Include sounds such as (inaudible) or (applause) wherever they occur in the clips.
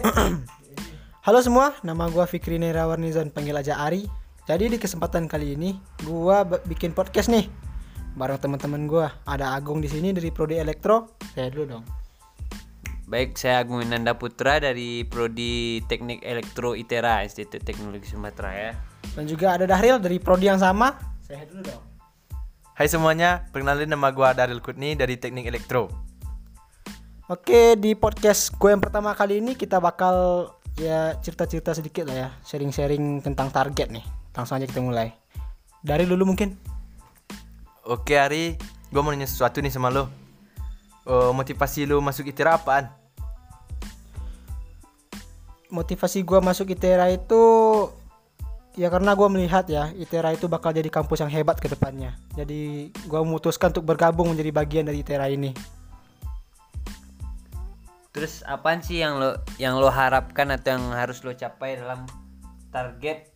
(clears throat) Halo semua, nama gua Fikri Nerawarnizan panggil aja Ari. Jadi di kesempatan kali ini gua b- bikin podcast nih bareng teman-teman gua. Ada Agung di sini dari Prodi Elektro. Saya dulu dong. Baik, saya Agung Nanda Putra dari Prodi Teknik Elektro ITERA, Institut Teknologi Sumatera ya. Dan juga ada Dahril dari Prodi yang sama. Saya dulu dong. Hai semuanya, perkenalin nama gua Daril Kutni dari Teknik Elektro. Oke, di podcast gue yang pertama kali ini kita bakal ya cerita-cerita sedikit lah ya, sharing-sharing tentang target nih. Langsung aja kita mulai. Dari dulu mungkin. Oke Ari, gua mau nanya sesuatu nih sama lo. Oh, motivasi lo masuk ITERA apaan? Motivasi gua masuk ITERA itu ya karena gua melihat ya ITERA itu bakal jadi kampus yang hebat ke depannya. Jadi gua memutuskan untuk bergabung menjadi bagian dari ITERA ini. Terus apaan sih yang lo yang lo harapkan atau yang harus lo capai dalam target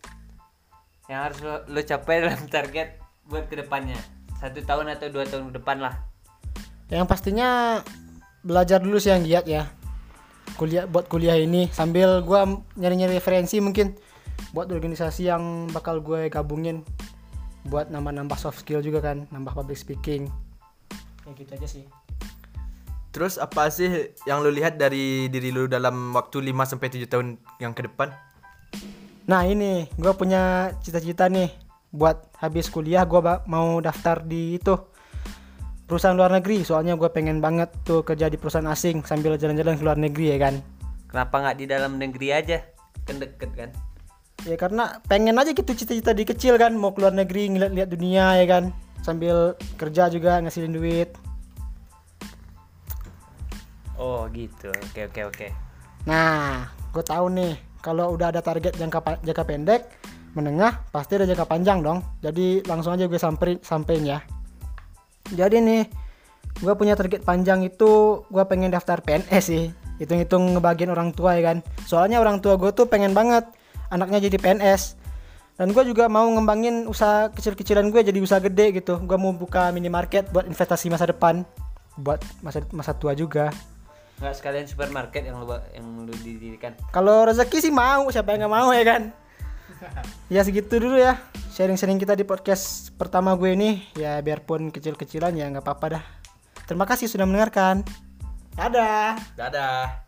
yang harus lo, lo capai dalam (laughs) target buat ke depannya satu tahun atau dua tahun ke depan lah Yang pastinya belajar dulu sih yang giat ya. Kuliah buat kuliah ini sambil gua nyari-nyari referensi mungkin buat organisasi yang bakal gue gabungin buat nambah-nambah soft skill juga kan, nambah public speaking. Ya gitu aja sih. Terus apa sih yang lo lihat dari diri lo dalam waktu 5 sampai 7 tahun yang ke depan? Nah ini gue punya cita-cita nih. Buat habis kuliah gue mau daftar di itu perusahaan luar negeri. Soalnya gue pengen banget tuh kerja di perusahaan asing sambil jalan-jalan ke luar negeri ya kan? Kenapa nggak di dalam negeri aja? Kan deket kan? Ya karena pengen aja gitu cita-cita di kecil kan? Mau ke luar negeri ngeliat-liat dunia ya kan? Sambil kerja juga ngasilin duit oh gitu. Oke oke oke. Nah gue tahu nih kalau udah ada target jangka jangka pendek menengah pasti ada jangka panjang dong. Jadi langsung aja gue samperin sampein ya. Jadi nih gue punya target panjang itu gue pengen daftar PNS sih. Hitung-hitung ngebagian orang tua ya kan. Soalnya orang tua gue tuh pengen banget anaknya jadi PNS dan gue juga mau ngembangin usaha kecil-kecilan gue jadi usaha gede gitu. Gue mau buka minimarket buat investasi masa depan. Buat masa masa tua juga nggak sekalian supermarket yang lu yang lu didirikan Kalau rezeki sih mau, siapa yang nggak mau ya kan? (laughs) ya segitu dulu ya sharing-sharing kita di podcast pertama gue ini ya biarpun kecil-kecilan ya nggak apa-apa dah. Terima kasih sudah mendengarkan. Dadah. Dadah.